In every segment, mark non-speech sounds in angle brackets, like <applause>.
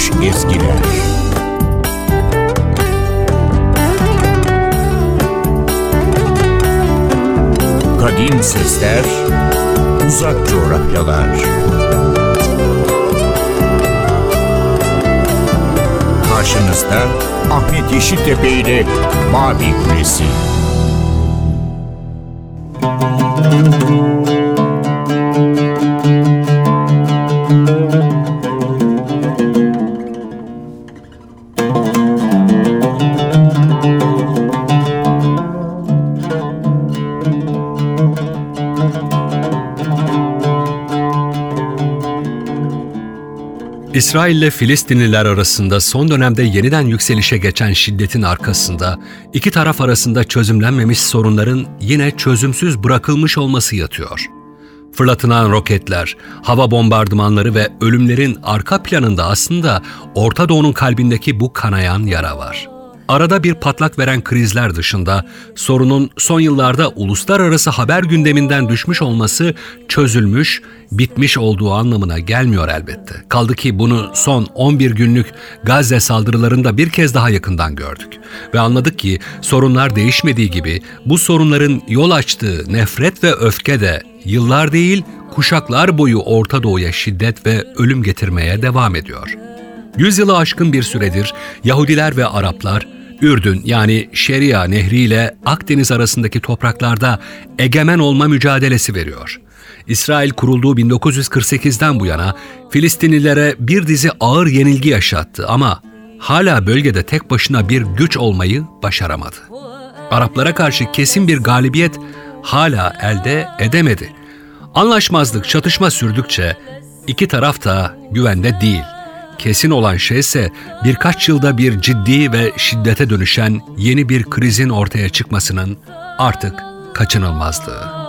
unutulmuş ezgiler. Kadim sesler, uzak coğrafyalar. Karşınızda Ahmet Yeşiltepe ile Mavi Kulesi. İsrail ile Filistinliler arasında son dönemde yeniden yükselişe geçen şiddetin arkasında iki taraf arasında çözümlenmemiş sorunların yine çözümsüz bırakılmış olması yatıyor. Fırlatılan roketler, hava bombardımanları ve ölümlerin arka planında aslında Orta Doğu'nun kalbindeki bu kanayan yara var. Arada bir patlak veren krizler dışında sorunun son yıllarda uluslararası haber gündeminden düşmüş olması çözülmüş, bitmiş olduğu anlamına gelmiyor elbette. Kaldı ki bunu son 11 günlük Gazze saldırılarında bir kez daha yakından gördük. Ve anladık ki sorunlar değişmediği gibi bu sorunların yol açtığı nefret ve öfke de yıllar değil kuşaklar boyu Orta Doğu'ya şiddet ve ölüm getirmeye devam ediyor. Yüzyılı aşkın bir süredir Yahudiler ve Araplar Ürdün yani Şeria Nehri ile Akdeniz arasındaki topraklarda egemen olma mücadelesi veriyor. İsrail kurulduğu 1948'den bu yana Filistinlilere bir dizi ağır yenilgi yaşattı ama hala bölgede tek başına bir güç olmayı başaramadı. Araplara karşı kesin bir galibiyet hala elde edemedi. Anlaşmazlık, çatışma sürdükçe iki taraf da güvende değil. Kesin olan şey ise birkaç yılda bir ciddi ve şiddete dönüşen yeni bir krizin ortaya çıkmasının artık kaçınılmazlığı.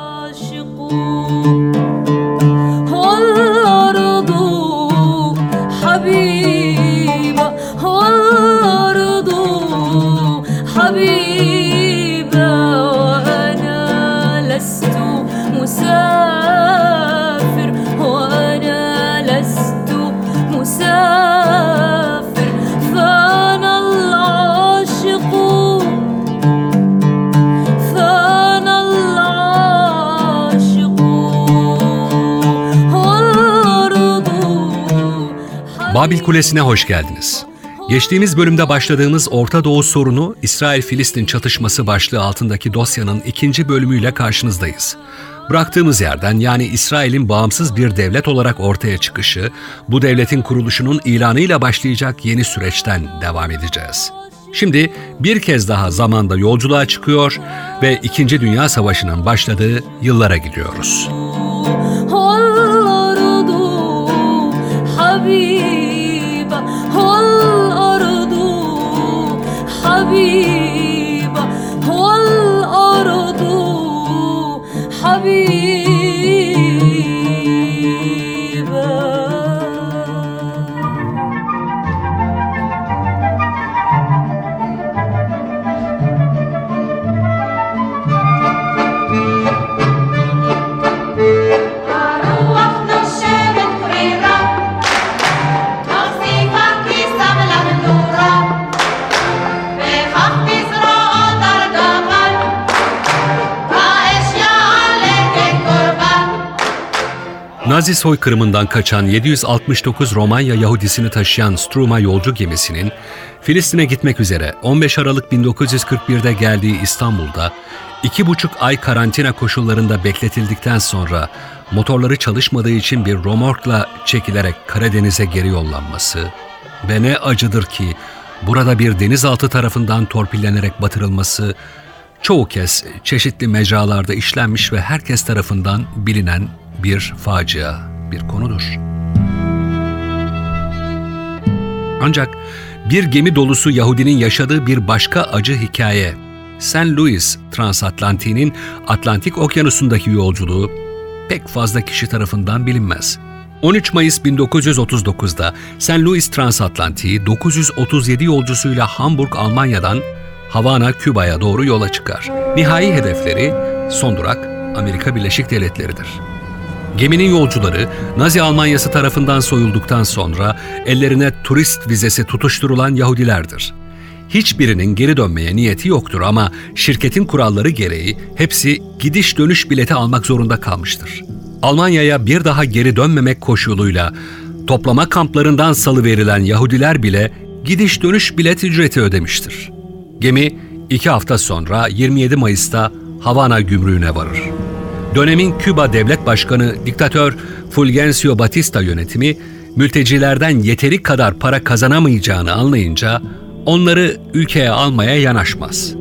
Babil Kulesi'ne hoş geldiniz. Geçtiğimiz bölümde başladığımız Orta Doğu sorunu İsrail-Filistin çatışması başlığı altındaki dosyanın ikinci bölümüyle karşınızdayız. Bıraktığımız yerden yani İsrail'in bağımsız bir devlet olarak ortaya çıkışı, bu devletin kuruluşunun ilanıyla başlayacak yeni süreçten devam edeceğiz. Şimdi bir kez daha zamanda yolculuğa çıkıyor ve İkinci Dünya Savaşı'nın başladığı yıllara gidiyoruz. Habib حبيبة والأرض حبيبة. Nazi soykırımından kaçan 769 Romanya Yahudisini taşıyan Struma yolcu gemisinin Filistin'e gitmek üzere 15 Aralık 1941'de geldiği İstanbul'da iki buçuk ay karantina koşullarında bekletildikten sonra motorları çalışmadığı için bir romorkla çekilerek Karadeniz'e geri yollanması ve ne acıdır ki burada bir denizaltı tarafından torpillenerek batırılması çoğu kez çeşitli mecralarda işlenmiş ve herkes tarafından bilinen bir facia, bir konudur. Ancak bir gemi dolusu Yahudinin yaşadığı bir başka acı hikaye, St. Louis transatlantiğinin Atlantik Okyanusu'ndaki yolculuğu pek fazla kişi tarafından bilinmez. 13 Mayıs 1939'da St. Louis transatlantiği 937 yolcusuyla Hamburg, Almanya'dan Havana, Küba'ya doğru yola çıkar. Nihai hedefleri son durak Amerika Birleşik Devletleri'dir. Geminin yolcuları Nazi Almanyası tarafından soyulduktan sonra ellerine turist vizesi tutuşturulan Yahudilerdir. Hiçbirinin geri dönmeye niyeti yoktur ama şirketin kuralları gereği hepsi gidiş dönüş bileti almak zorunda kalmıştır. Almanya'ya bir daha geri dönmemek koşuluyla toplama kamplarından salı verilen Yahudiler bile gidiş dönüş bilet ücreti ödemiştir. Gemi iki hafta sonra 27 Mayıs'ta Havana gümrüğüne varır. Dönemin Küba Devlet Başkanı diktatör Fulgencio Batista yönetimi mültecilerden yeteri kadar para kazanamayacağını anlayınca onları ülkeye almaya yanaşmaz.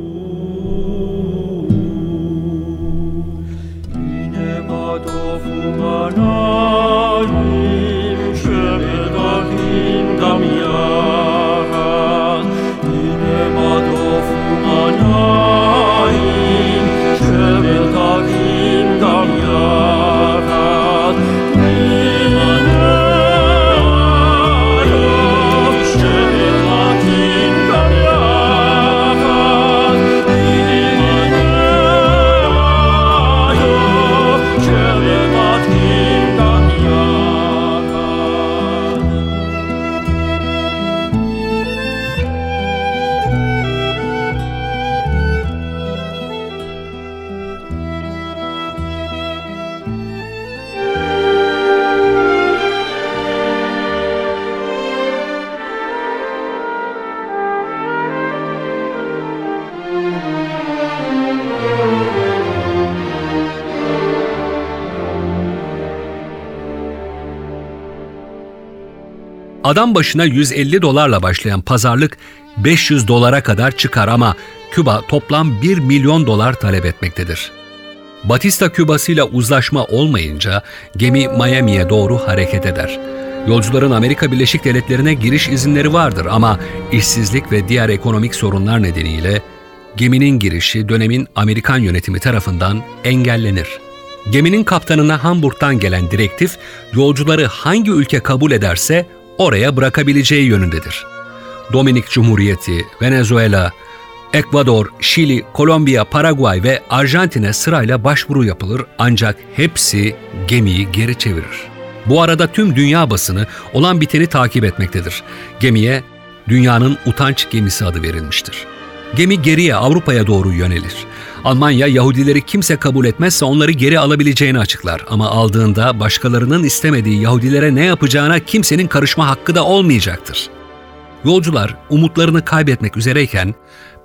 Adam başına 150 dolarla başlayan pazarlık 500 dolara kadar çıkar ama Küba toplam 1 milyon dolar talep etmektedir. Batista Kübasıyla uzlaşma olmayınca gemi Miami'ye doğru hareket eder. Yolcuların Amerika Birleşik Devletleri'ne giriş izinleri vardır ama işsizlik ve diğer ekonomik sorunlar nedeniyle geminin girişi dönemin Amerikan yönetimi tarafından engellenir. Geminin kaptanına Hamburg'dan gelen direktif yolcuları hangi ülke kabul ederse oraya bırakabileceği yönündedir. Dominik Cumhuriyeti, Venezuela, Ekvador, Şili, Kolombiya, Paraguay ve Arjantin'e sırayla başvuru yapılır ancak hepsi gemiyi geri çevirir. Bu arada tüm dünya basını olan biteni takip etmektedir. Gemiye dünyanın utanç gemisi adı verilmiştir. Gemi geriye Avrupa'ya doğru yönelir. Almanya Yahudileri kimse kabul etmezse onları geri alabileceğini açıklar ama aldığında başkalarının istemediği Yahudilere ne yapacağına kimsenin karışma hakkı da olmayacaktır. Yolcular umutlarını kaybetmek üzereyken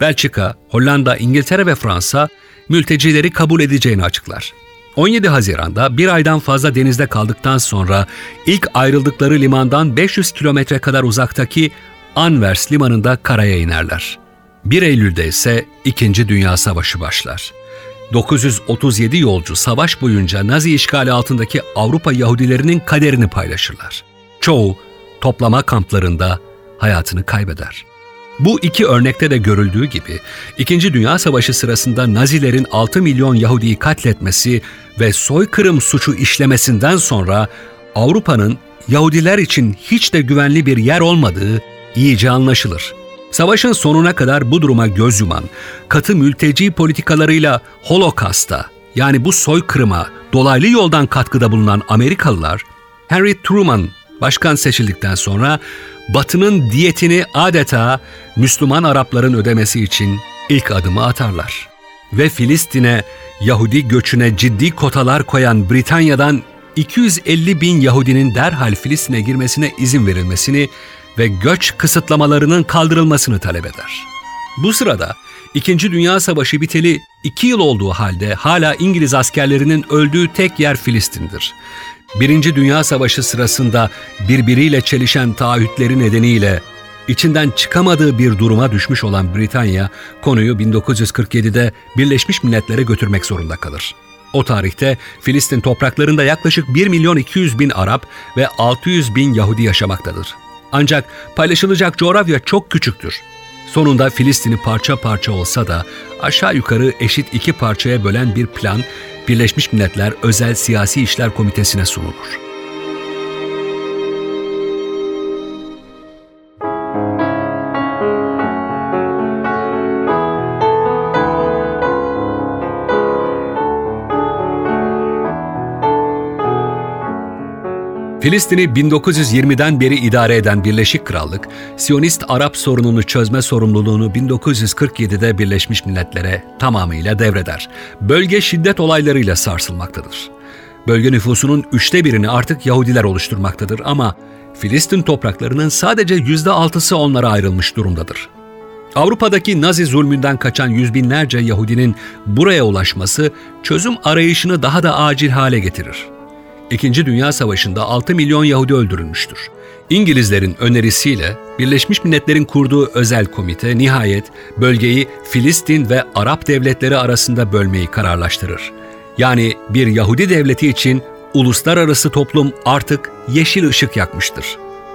Belçika, Hollanda, İngiltere ve Fransa mültecileri kabul edeceğini açıklar. 17 Haziran'da bir aydan fazla denizde kaldıktan sonra ilk ayrıldıkları limandan 500 kilometre kadar uzaktaki Anvers limanında karaya inerler. 1 Eylül'de ise İkinci Dünya Savaşı başlar. 937 yolcu savaş boyunca Nazi işgali altındaki Avrupa Yahudilerinin kaderini paylaşırlar. Çoğu toplama kamplarında hayatını kaybeder. Bu iki örnekte de görüldüğü gibi İkinci Dünya Savaşı sırasında Nazilerin 6 milyon Yahudiyi katletmesi ve soykırım suçu işlemesinden sonra Avrupa'nın Yahudiler için hiç de güvenli bir yer olmadığı iyice anlaşılır. Savaşın sonuna kadar bu duruma göz yuman, katı mülteci politikalarıyla Holocaust'a yani bu soykırıma dolaylı yoldan katkıda bulunan Amerikalılar, Henry Truman başkan seçildikten sonra Batı'nın diyetini adeta Müslüman Arapların ödemesi için ilk adımı atarlar. Ve Filistin'e Yahudi göçüne ciddi kotalar koyan Britanya'dan 250 bin Yahudinin derhal Filistin'e girmesine izin verilmesini ve göç kısıtlamalarının kaldırılmasını talep eder. Bu sırada İkinci Dünya Savaşı biteli iki yıl olduğu halde hala İngiliz askerlerinin öldüğü tek yer Filistin'dir. Birinci Dünya Savaşı sırasında birbiriyle çelişen taahhütleri nedeniyle içinden çıkamadığı bir duruma düşmüş olan Britanya, konuyu 1947'de Birleşmiş Milletler'e götürmek zorunda kalır. O tarihte Filistin topraklarında yaklaşık 1 milyon 200 bin Arap ve 600 bin Yahudi yaşamaktadır. Ancak paylaşılacak coğrafya çok küçüktür. Sonunda Filistin'i parça parça olsa da aşağı yukarı eşit iki parçaya bölen bir plan Birleşmiş Milletler Özel Siyasi İşler Komitesi'ne sunulur. Filistin'i 1920'den beri idare eden Birleşik Krallık, Siyonist Arap sorununu çözme sorumluluğunu 1947'de Birleşmiş Milletler'e tamamıyla devreder. Bölge şiddet olaylarıyla sarsılmaktadır. Bölge nüfusunun üçte birini artık Yahudiler oluşturmaktadır ama Filistin topraklarının sadece yüzde altısı onlara ayrılmış durumdadır. Avrupa'daki Nazi zulmünden kaçan yüz binlerce Yahudinin buraya ulaşması çözüm arayışını daha da acil hale getirir. İkinci Dünya Savaşı'nda 6 milyon Yahudi öldürülmüştür. İngilizlerin önerisiyle Birleşmiş Milletler'in kurduğu özel komite nihayet bölgeyi Filistin ve Arap devletleri arasında bölmeyi kararlaştırır. Yani bir Yahudi devleti için uluslararası toplum artık yeşil ışık yakmıştır.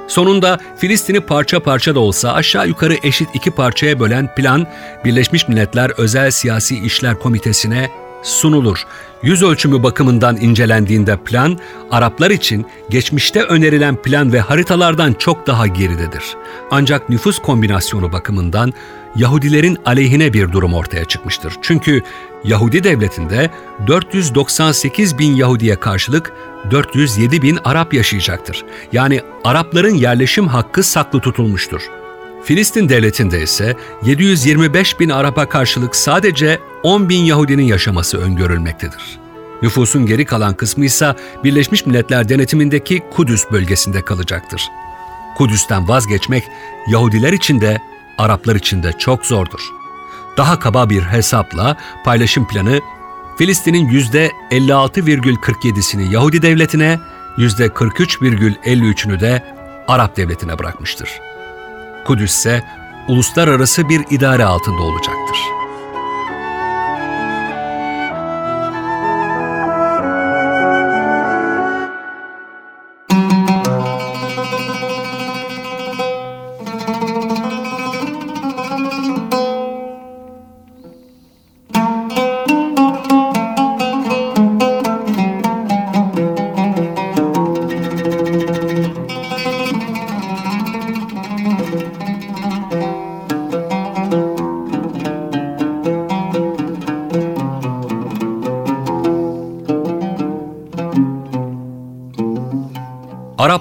Sonunda Filistin'i parça parça da olsa aşağı yukarı eşit iki parçaya bölen plan Birleşmiş Milletler Özel Siyasi İşler Komitesi'ne sunulur. Yüz ölçümü bakımından incelendiğinde plan, Araplar için geçmişte önerilen plan ve haritalardan çok daha geridedir. Ancak nüfus kombinasyonu bakımından Yahudilerin aleyhine bir durum ortaya çıkmıştır. Çünkü Yahudi devletinde 498 bin Yahudiye karşılık 407 bin Arap yaşayacaktır. Yani Arapların yerleşim hakkı saklı tutulmuştur. Filistin devletinde ise 725 bin Arap'a karşılık sadece 10 bin Yahudinin yaşaması öngörülmektedir. Nüfusun geri kalan kısmı ise Birleşmiş Milletler denetimindeki Kudüs bölgesinde kalacaktır. Kudüs'ten vazgeçmek Yahudiler için de Araplar için de çok zordur. Daha kaba bir hesapla paylaşım planı Filistin'in %56,47'sini Yahudi devletine, %43,53'ünü de Arap devletine bırakmıştır. Kudüs ise uluslararası bir idare altında olacaktır.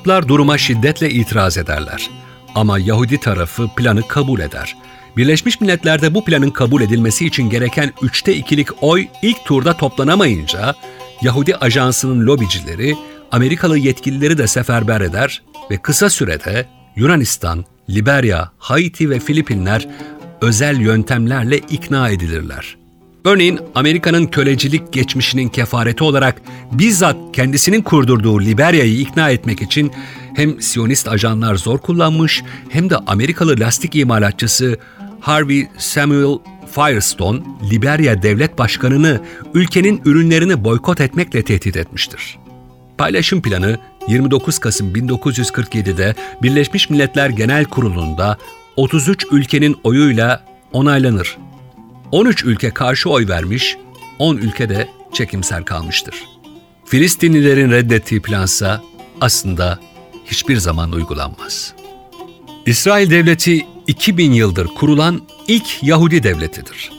Araplar duruma şiddetle itiraz ederler. Ama Yahudi tarafı planı kabul eder. Birleşmiş Milletler'de bu planın kabul edilmesi için gereken üçte ikilik oy ilk turda toplanamayınca Yahudi ajansının lobicileri Amerikalı yetkilileri de seferber eder ve kısa sürede Yunanistan, Liberya, Haiti ve Filipinler özel yöntemlerle ikna edilirler. Örneğin Amerika'nın kölecilik geçmişinin kefareti olarak bizzat kendisinin kurdurduğu Liberya'yı ikna etmek için hem Siyonist ajanlar zor kullanmış hem de Amerikalı lastik imalatçısı Harvey Samuel Firestone, Liberya devlet başkanını ülkenin ürünlerini boykot etmekle tehdit etmiştir. Paylaşım planı 29 Kasım 1947'de Birleşmiş Milletler Genel Kurulu'nda 33 ülkenin oyuyla onaylanır 13 ülke karşı oy vermiş, 10 ülke de çekimser kalmıştır. Filistinlilerin reddettiği plansa aslında hiçbir zaman uygulanmaz. İsrail devleti 2000 yıldır kurulan ilk Yahudi devletidir.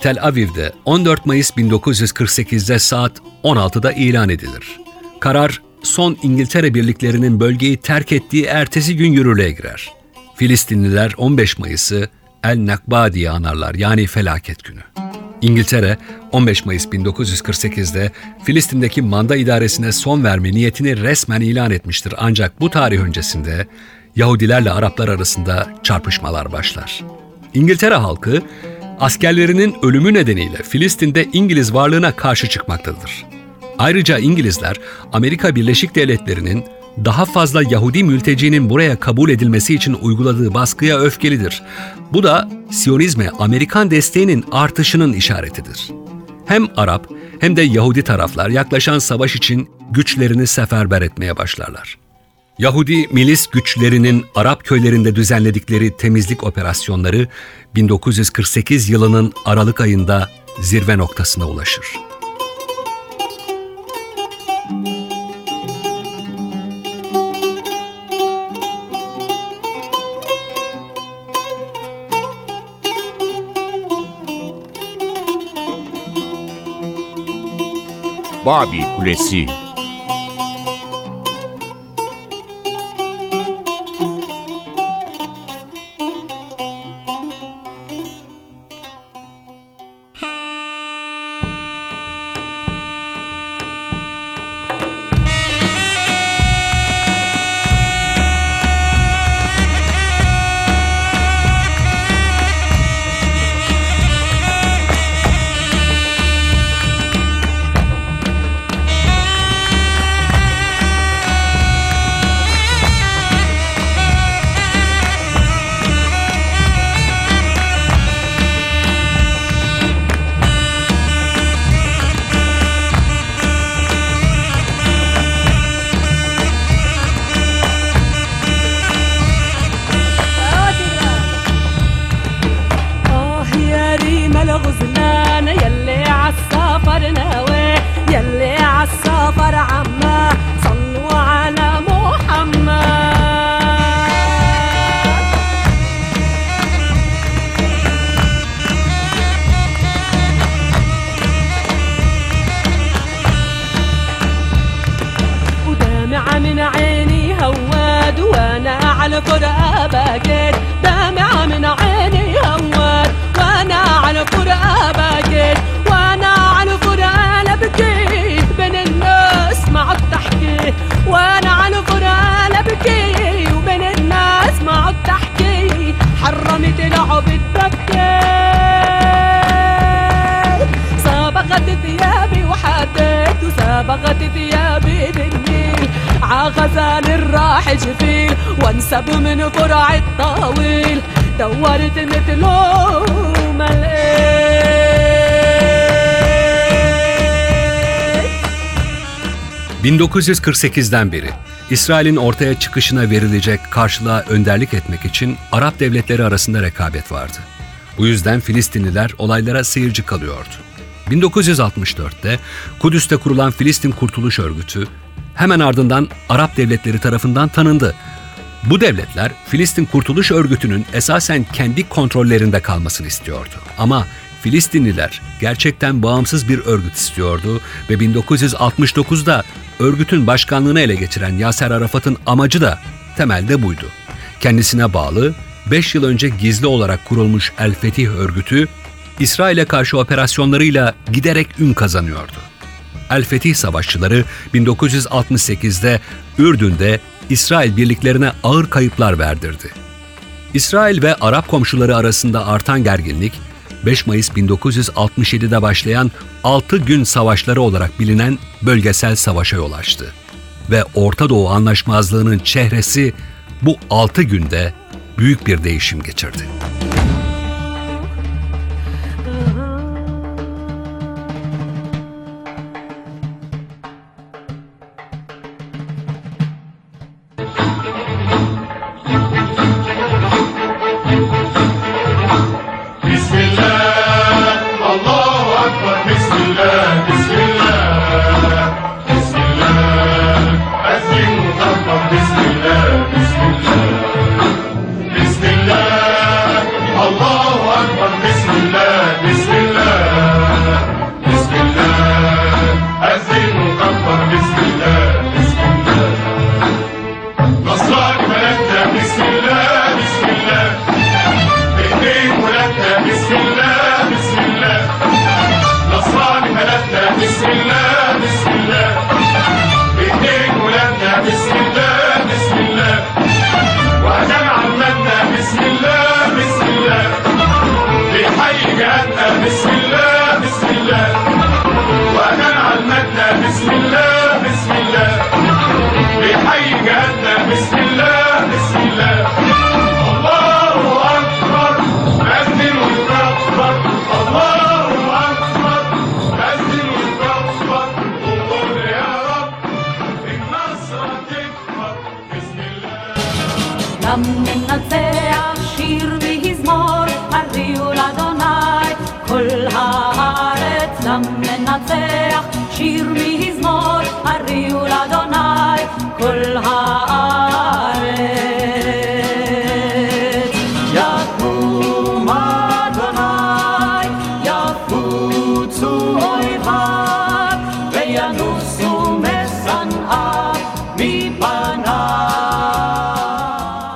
Tel Aviv'de 14 Mayıs 1948'de saat 16'da ilan edilir. Karar son İngiltere birliklerinin bölgeyi terk ettiği ertesi gün yürürlüğe girer. Filistinliler 15 Mayıs'ı El Nakba diye anarlar yani felaket günü. İngiltere 15 Mayıs 1948'de Filistin'deki manda idaresine son verme niyetini resmen ilan etmiştir. Ancak bu tarih öncesinde Yahudilerle Araplar arasında çarpışmalar başlar. İngiltere halkı askerlerinin ölümü nedeniyle Filistin'de İngiliz varlığına karşı çıkmaktadır. Ayrıca İngilizler Amerika Birleşik Devletleri'nin daha fazla Yahudi mültecinin buraya kabul edilmesi için uyguladığı baskıya öfkelidir. Bu da Siyonizme Amerikan desteğinin artışının işaretidir. Hem Arap hem de Yahudi taraflar yaklaşan savaş için güçlerini seferber etmeye başlarlar. Yahudi milis güçlerinin Arap köylerinde düzenledikleri temizlik operasyonları 1948 yılının Aralık ayında zirve noktasına ulaşır. Babil Kulesi 1948'den beri İsrail'in ortaya çıkışına verilecek karşılığa önderlik etmek için Arap devletleri arasında rekabet vardı. Bu yüzden Filistinliler olaylara seyirci kalıyordu. 1964'te Kudüs'te kurulan Filistin Kurtuluş Örgütü hemen ardından Arap devletleri tarafından tanındı. Bu devletler Filistin Kurtuluş Örgütü'nün esasen kendi kontrollerinde kalmasını istiyordu. Ama Filistinliler gerçekten bağımsız bir örgüt istiyordu ve 1969'da örgütün başkanlığını ele geçiren Yaser Arafat'ın amacı da temelde buydu. Kendisine bağlı 5 yıl önce gizli olarak kurulmuş El Fetih örgütü İsrail'e karşı operasyonlarıyla giderek ün kazanıyordu. El Fetih savaşçıları 1968'de Ürdün'de İsrail birliklerine ağır kayıplar verdirdi. İsrail ve Arap komşuları arasında artan gerginlik 5 Mayıs 1967'de başlayan 6 gün savaşları olarak bilinen bölgesel savaşa yol açtı. Ve Orta Doğu anlaşmazlığının çehresi bu 6 günde büyük bir değişim geçirdi.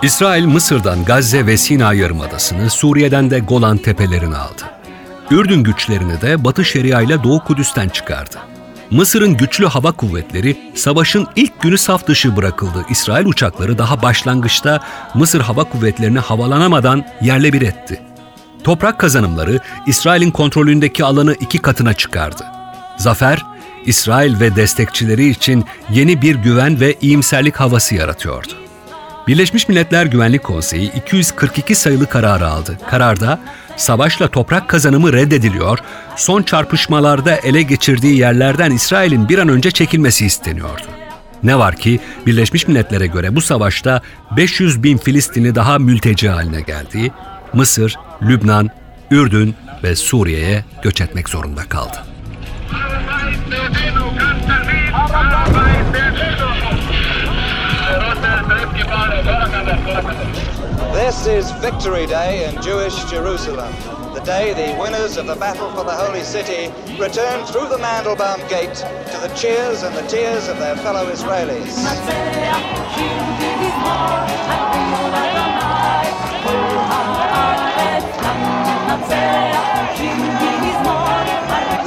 İsrail Mısır'dan Gazze ve Sina Yarımadası'nı, Suriye'den de Golan Tepelerini aldı. Ürdün güçlerini de Batı Şeria ile Doğu Kudüs'ten çıkardı. Mısır'ın güçlü hava kuvvetleri savaşın ilk günü saf dışı bırakıldı. İsrail uçakları daha başlangıçta Mısır hava kuvvetlerini havalanamadan yerle bir etti. Toprak kazanımları İsrail'in kontrolündeki alanı iki katına çıkardı. Zafer, İsrail ve destekçileri için yeni bir güven ve iyimserlik havası yaratıyordu. Birleşmiş Milletler Güvenlik Konseyi 242 sayılı kararı aldı. Kararda savaşla toprak kazanımı reddediliyor, son çarpışmalarda ele geçirdiği yerlerden İsrail'in bir an önce çekilmesi isteniyordu. Ne var ki Birleşmiş Milletler'e göre bu savaşta 500 bin Filistinli daha mülteci haline geldi. Mısır, Lübnan, Ürdün ve Suriye'ye göç etmek zorunda kaldı. This is Victory Day in Jewish Jerusalem. The day the winners of the battle for the Holy City return through the Mandelbaum Gate to the cheers and the tears of their fellow Israelis.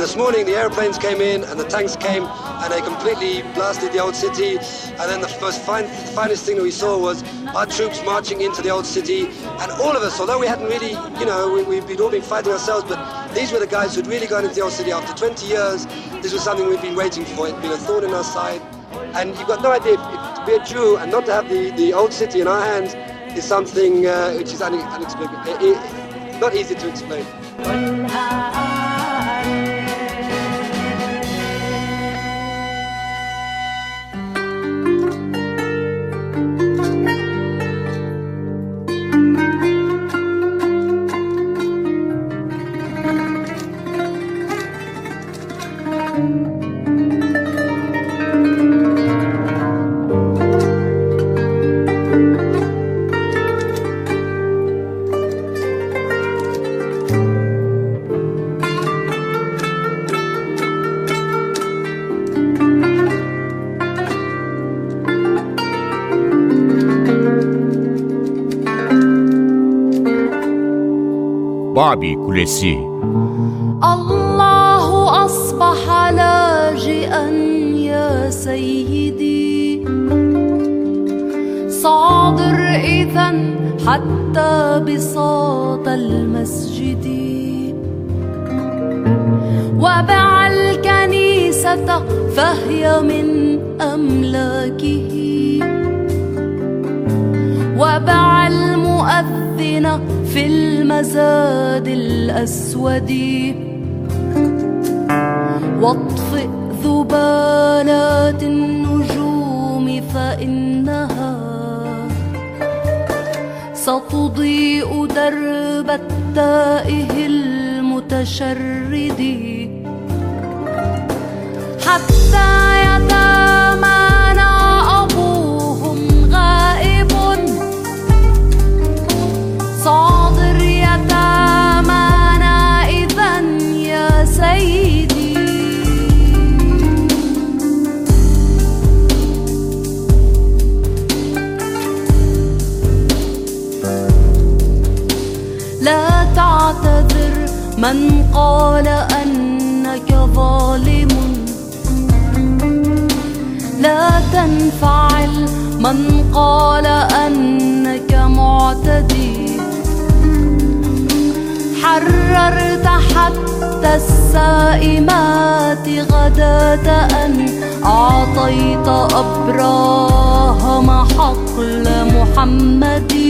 This morning, the airplanes came in and the tanks came and they completely blasted the old city. And then the most fine, finest thing that we saw was our troops marching into the old city. And all of us, although we hadn't really, you know, we, we've been all been fighting ourselves, but these were the guys who'd really gone into the old city after 20 years. This was something we'd been waiting for. It'd been a thorn in our side. And you've got no idea, if, to be a Jew and not to have the, the old city in our hands is something uh, which is it- not easy to explain. الشعب كليسي الله أصبح لاجئا يا سيدي. صادر إذا حتى بساط المسجد. وبع الكنيسة فهي من أملاكه. المؤذن في المزاد الأسود. واطفئ ذبالات النجوم فإنها ستضيء درب التائه المتشرد. حتى يتامانا صادر يتامانا إذا يا سيدي. لا تعتذر من قال أنك ظالم. لا تنفعل من قال أنك معتدي. حررت حتى السائمات غداة أن أعطيت أبراهام حقل محمد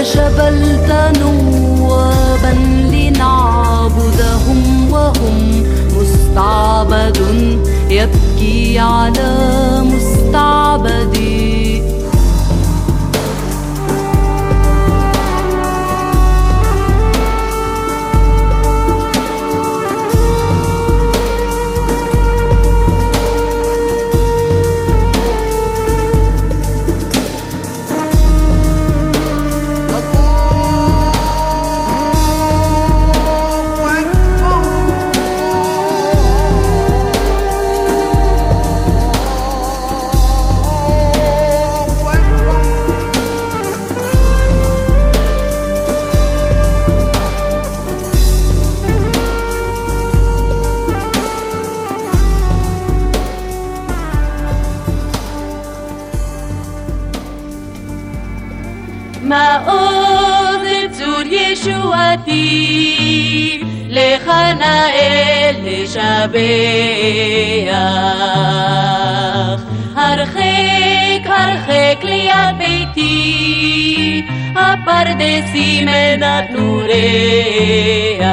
وجبلت نوابا لنعبدهم وهم مستعبد يبكي على مستعبدي לשבח. הרחק הרחק ליד ביתי, הפרדסים נתנו ריח.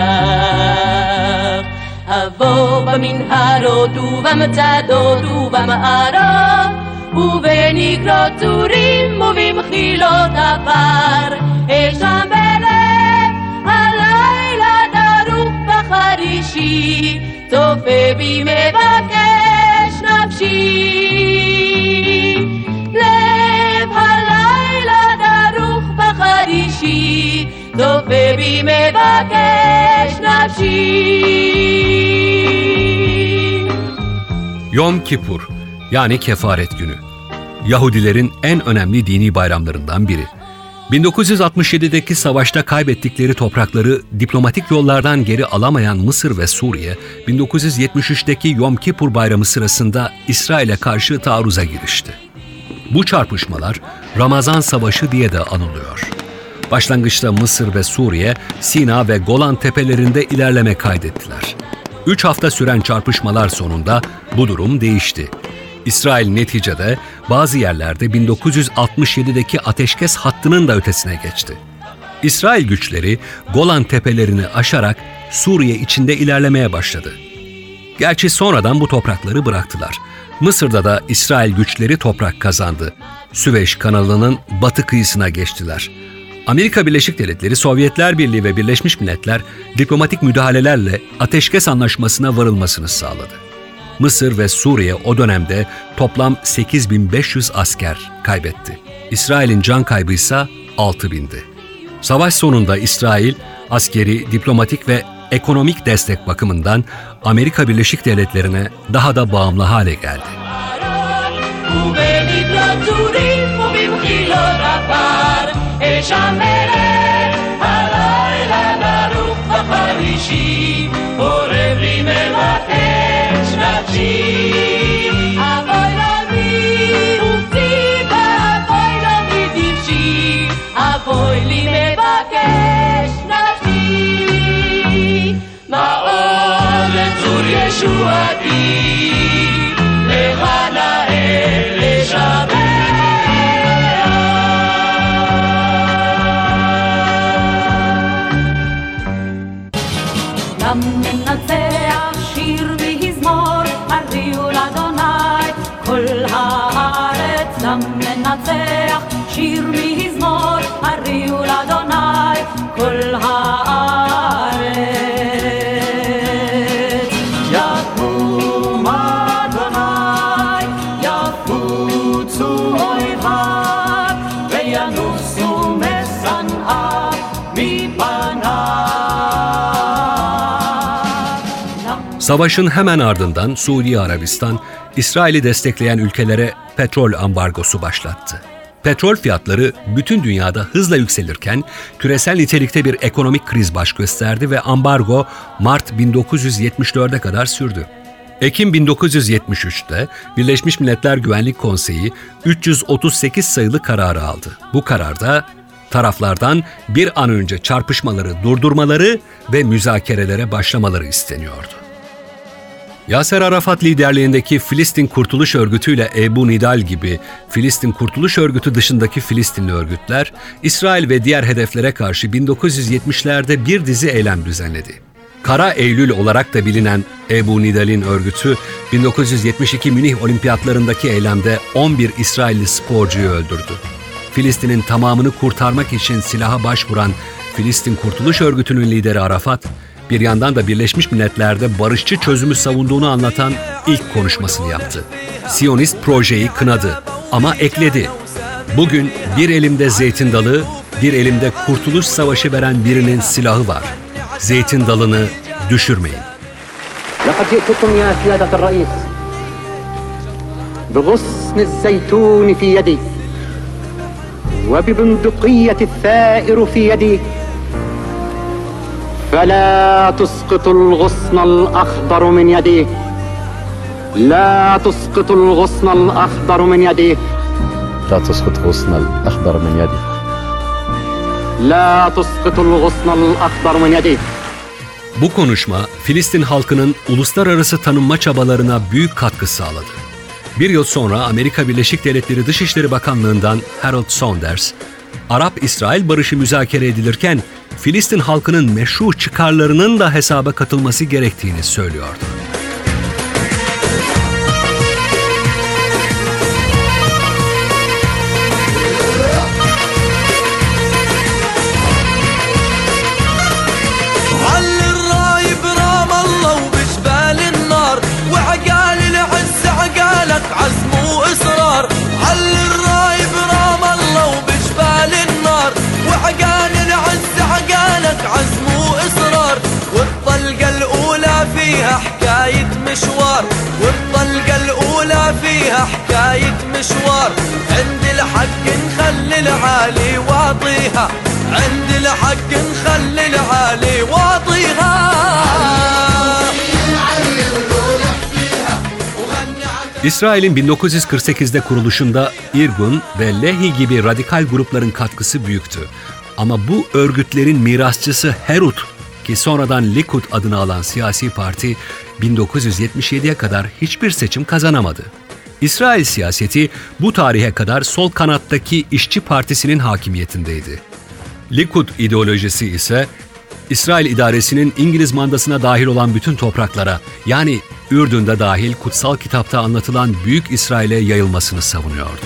אבוא במנהרות ובמצדות ובמערות ובנקרות צורים ובמחילות הפר אשם בלב הלילה דרוך בחרישי to pevíme vakesh nafshi lev halayla daruch bachadishi to pevíme vakesh nafshi Yom Kipur yani kefaret günü. Yahudilerin en önemli dini bayramlarından biri. 1967'deki savaşta kaybettikleri toprakları diplomatik yollardan geri alamayan Mısır ve Suriye, 1973'teki Yom Kippur Bayramı sırasında İsrail'e karşı taarruza girişti. Bu çarpışmalar Ramazan Savaşı diye de anılıyor. Başlangıçta Mısır ve Suriye, Sina ve Golan tepelerinde ilerleme kaydettiler. Üç hafta süren çarpışmalar sonunda bu durum değişti. İsrail neticede bazı yerlerde 1967'deki ateşkes hattının da ötesine geçti. İsrail güçleri Golan tepelerini aşarak Suriye içinde ilerlemeye başladı. Gerçi sonradan bu toprakları bıraktılar. Mısır'da da İsrail güçleri toprak kazandı. Süveyş kanalının batı kıyısına geçtiler. Amerika Birleşik Devletleri, Sovyetler Birliği ve Birleşmiş Milletler diplomatik müdahalelerle ateşkes anlaşmasına varılmasını sağladı. Mısır ve Suriye o dönemde toplam 8500 asker kaybetti. İsrail'in can kaybı ise 6000'di. Savaş sonunda İsrail askeri, diplomatik ve ekonomik destek bakımından Amerika Birleşik Devletleri'ne daha da bağımlı hale geldi. Müzik ישועתי לך נאה לשבח גם ננצח שיר מזמור, הריעו לאדוני כל הארץ. יקום אדוני, יפוצו אויביו, וינוסו משנאיו מפניו. Savaşın hemen ardından Suudi Arabistan, İsrail'i destekleyen ülkelere petrol ambargosu başlattı. Petrol fiyatları bütün dünyada hızla yükselirken küresel nitelikte bir ekonomik kriz baş gösterdi ve ambargo Mart 1974'e kadar sürdü. Ekim 1973'te Birleşmiş Milletler Güvenlik Konseyi 338 sayılı kararı aldı. Bu kararda taraflardan bir an önce çarpışmaları durdurmaları ve müzakerelere başlamaları isteniyordu. Yaser Arafat liderliğindeki Filistin Kurtuluş Örgütü ile Ebu Nidal gibi Filistin Kurtuluş Örgütü dışındaki Filistinli örgütler, İsrail ve diğer hedeflere karşı 1970'lerde bir dizi eylem düzenledi. Kara Eylül olarak da bilinen Ebu Nidal'in örgütü 1972 Münih Olimpiyatlarındaki eylemde 11 İsrailli sporcuyu öldürdü. Filistin'in tamamını kurtarmak için silaha başvuran Filistin Kurtuluş Örgütü'nün lideri Arafat, bir yandan da Birleşmiş Milletler'de barışçı çözümü savunduğunu anlatan ilk konuşmasını yaptı. Siyonist projeyi kınadı ama ekledi. Bugün bir elimde zeytin dalı, bir elimde kurtuluş savaşı veren birinin silahı var. Zeytin dalını düşürmeyin. لقد جئتكم يا سيادة الرئيس بغصن الزيتون في يدي وببندقية الثائر في يدي فلا تسقط الغصن الأخضر من يدي لا تسقط الغصن الأخضر من يدي لا تسقط غصن الأخضر من يدي لا تسقط الغصن الأخضر من يدي Bu konuşma Filistin halkının uluslararası tanınma çabalarına büyük katkı sağladı. Bir yıl sonra Amerika Birleşik Devletleri Dışişleri Bakanlığı'ndan Harold Saunders, Arap-İsrail barışı müzakere edilirken Filistin halkının meşru çıkarlarının da hesaba katılması gerektiğini söylüyordu. حكايه مشوار عند الحق نخلي العالي واطيها عند الحق نخلي العالي واطيها İsrail'in 1948'de kuruluşunda İrgun ve Lehi gibi radikal grupların katkısı büyüktü. Ama bu örgütlerin mirasçısı Herut ki sonradan Likud adını alan siyasi parti 1977'ye kadar hiçbir seçim kazanamadı. İsrail siyaseti bu tarihe kadar sol kanattaki İşçi Partisi'nin hakimiyetindeydi. Likud ideolojisi ise İsrail idaresinin İngiliz mandasına dahil olan bütün topraklara yani Ürdün'de dahil kutsal kitapta anlatılan Büyük İsrail'e yayılmasını savunuyordu.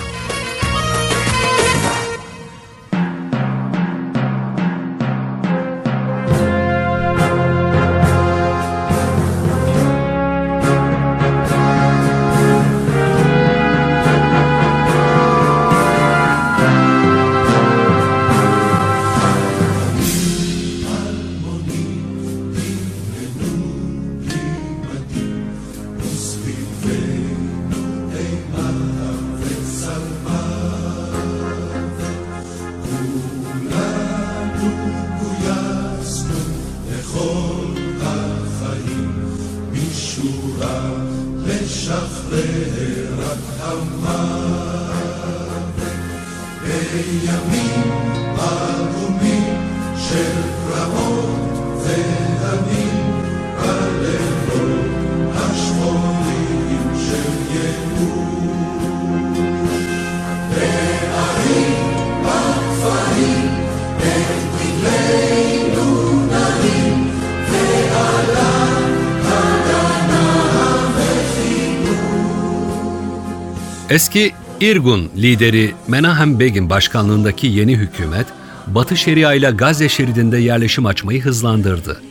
Eski İrgun lideri Menahem Begin başkanlığındaki yeni hükümet, Batı Şeria ile Gazze şeridinde yerleşim açmayı hızlandırdı.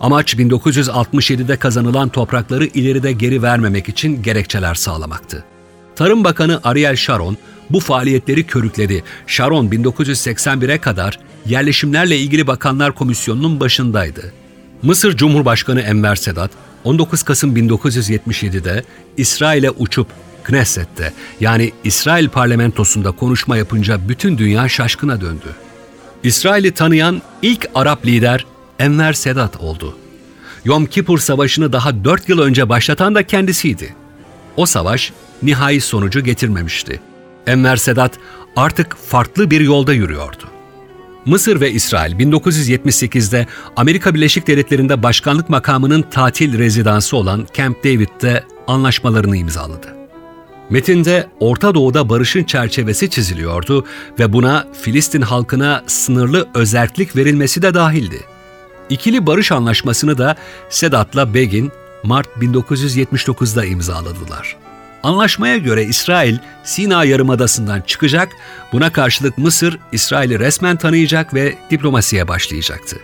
Amaç 1967'de kazanılan toprakları ileride geri vermemek için gerekçeler sağlamaktı. Tarım Bakanı Ariel Sharon bu faaliyetleri körükledi. Sharon 1981'e kadar yerleşimlerle ilgili Bakanlar Komisyonu'nun başındaydı. Mısır Cumhurbaşkanı Enver Sedat 19 Kasım 1977'de İsrail'e uçup Knesset'te yani İsrail parlamentosunda konuşma yapınca bütün dünya şaşkına döndü. İsrail'i tanıyan ilk Arap lider Enver Sedat oldu. Yom Kippur Savaşı'nı daha dört yıl önce başlatan da kendisiydi. O savaş nihai sonucu getirmemişti. Enver Sedat artık farklı bir yolda yürüyordu. Mısır ve İsrail 1978'de Amerika Birleşik Devletleri'nde başkanlık makamının tatil rezidansı olan Camp David'de anlaşmalarını imzaladı. Metinde Orta Doğu'da barışın çerçevesi çiziliyordu ve buna Filistin halkına sınırlı özerklik verilmesi de dahildi. İkili barış anlaşmasını da Sedat'la Begin Mart 1979'da imzaladılar. Anlaşmaya göre İsrail Sina Yarımadası'ndan çıkacak, buna karşılık Mısır İsrail'i resmen tanıyacak ve diplomasiye başlayacaktı.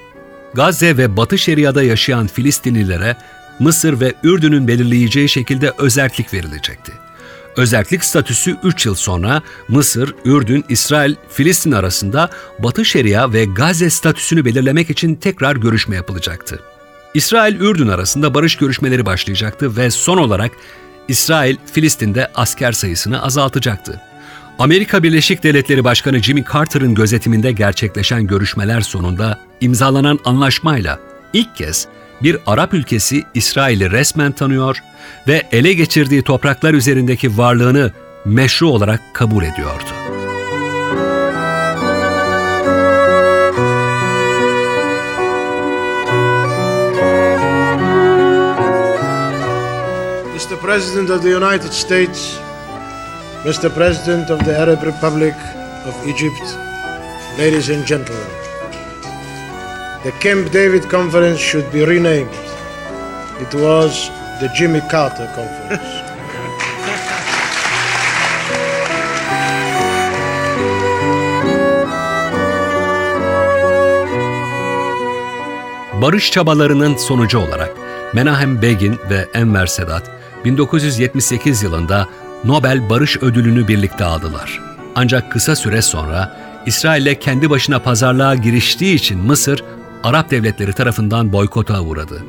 Gazze ve Batı Şeria'da yaşayan Filistinlilere Mısır ve Ürdün'ün belirleyeceği şekilde özerklik verilecekti. Özerklik statüsü 3 yıl sonra Mısır, Ürdün, İsrail, Filistin arasında Batı Şeria ve Gazze statüsünü belirlemek için tekrar görüşme yapılacaktı. İsrail-Ürdün arasında barış görüşmeleri başlayacaktı ve son olarak İsrail, Filistin'de asker sayısını azaltacaktı. Amerika Birleşik Devletleri Başkanı Jimmy Carter'ın gözetiminde gerçekleşen görüşmeler sonunda imzalanan anlaşmayla ilk kez bir Arap ülkesi İsrail'i resmen tanıyor ve ele geçirdiği topraklar üzerindeki varlığını meşru olarak kabul ediyordu. Mr. President of the United States, Mr. President of the Arab Republic of Egypt, ladies and gentlemen, the Camp David Conference should be renamed. It was the Jimmy Carter Conference. <laughs> Barış çabalarının sonucu olarak Menahem Begin ve Enver Sedat 1978 yılında Nobel Barış Ödülünü birlikte aldılar. Ancak kısa süre sonra İsrail'le kendi başına pazarlığa giriştiği için Mısır, Arap devletleri tarafından boykota uğradı.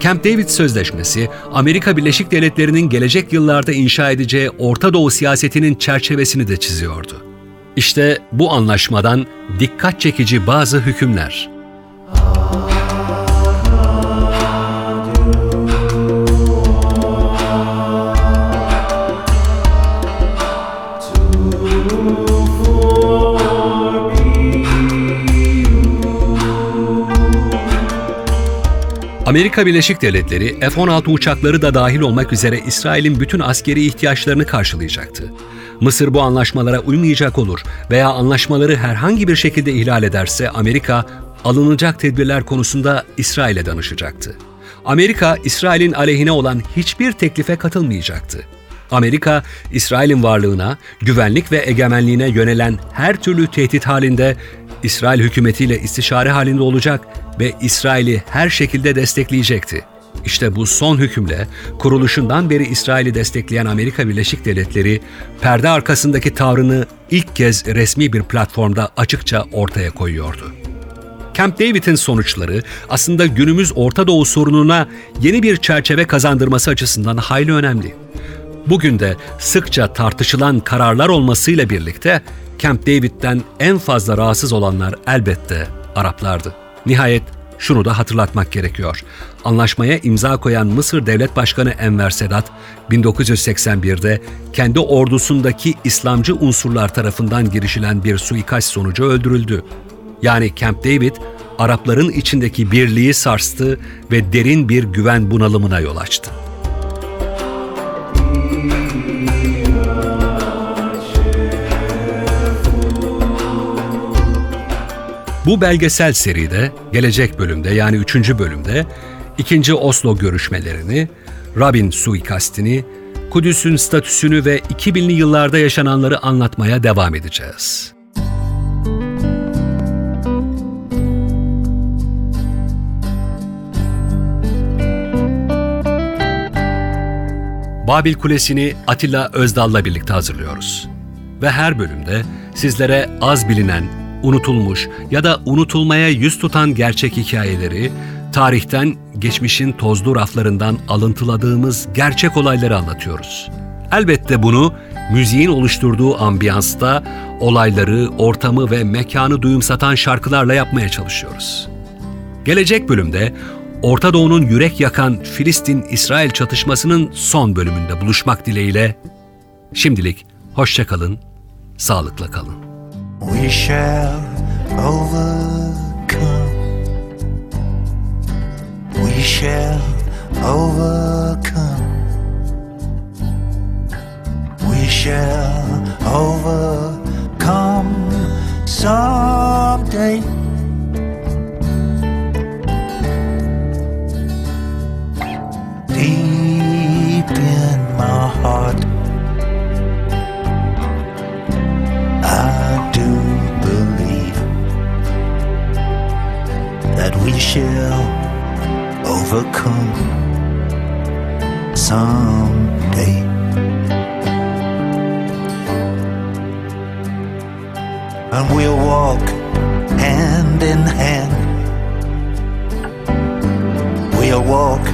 Camp David Sözleşmesi, Amerika Birleşik Devletleri'nin gelecek yıllarda inşa edeceği Orta Doğu siyasetinin çerçevesini de çiziyordu. İşte bu anlaşmadan dikkat çekici bazı hükümler. Amerika Birleşik Devletleri F-16 uçakları da dahil olmak üzere İsrail'in bütün askeri ihtiyaçlarını karşılayacaktı. Mısır bu anlaşmalara uymayacak olur veya anlaşmaları herhangi bir şekilde ihlal ederse Amerika alınacak tedbirler konusunda İsrail'e danışacaktı. Amerika, İsrail'in aleyhine olan hiçbir teklife katılmayacaktı. Amerika, İsrail'in varlığına, güvenlik ve egemenliğine yönelen her türlü tehdit halinde İsrail hükümetiyle istişare halinde olacak ve İsrail'i her şekilde destekleyecekti. İşte bu son hükümle kuruluşundan beri İsrail'i destekleyen Amerika Birleşik Devletleri perde arkasındaki tavrını ilk kez resmi bir platformda açıkça ortaya koyuyordu. Camp David'in sonuçları aslında günümüz Orta Doğu sorununa yeni bir çerçeve kazandırması açısından hayli önemli. Bugün de sıkça tartışılan kararlar olmasıyla birlikte Camp David'den en fazla rahatsız olanlar elbette Araplardı. Nihayet şunu da hatırlatmak gerekiyor. Anlaşmaya imza koyan Mısır Devlet Başkanı Enver Sedat, 1981'de kendi ordusundaki İslamcı unsurlar tarafından girişilen bir suikast sonucu öldürüldü. Yani Camp David, Arapların içindeki birliği sarstı ve derin bir güven bunalımına yol açtı. Bu belgesel seride gelecek bölümde yani 3. bölümde 2. Oslo görüşmelerini, Rabin suikastini, Kudüs'ün statüsünü ve 2000'li yıllarda yaşananları anlatmaya devam edeceğiz. Babil Kulesi'ni Atilla Özdal'la birlikte hazırlıyoruz. Ve her bölümde sizlere az bilinen, unutulmuş ya da unutulmaya yüz tutan gerçek hikayeleri, tarihten, geçmişin tozlu raflarından alıntıladığımız gerçek olayları anlatıyoruz. Elbette bunu müziğin oluşturduğu ambiyansta olayları, ortamı ve mekanı duyumsatan şarkılarla yapmaya çalışıyoruz. Gelecek bölümde Orta Doğu'nun yürek yakan Filistin-İsrail çatışmasının son bölümünde buluşmak dileğiyle şimdilik hoşça kalın, sağlıkla kalın. we shall overcome. We shall overcome. We shall overcome someday. Deep in my heart. that we shall overcome someday. And we'll walk hand in hand. We'll walk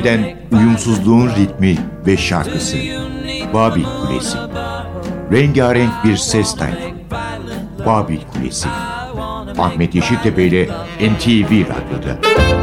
eden uyumsuzluğun ritmi ve şarkısı. Babil Kulesi. Rengarenk bir ses tayfı. Babil Kulesi. Ahmet Yeşiltepe ile NTV Radyo'da.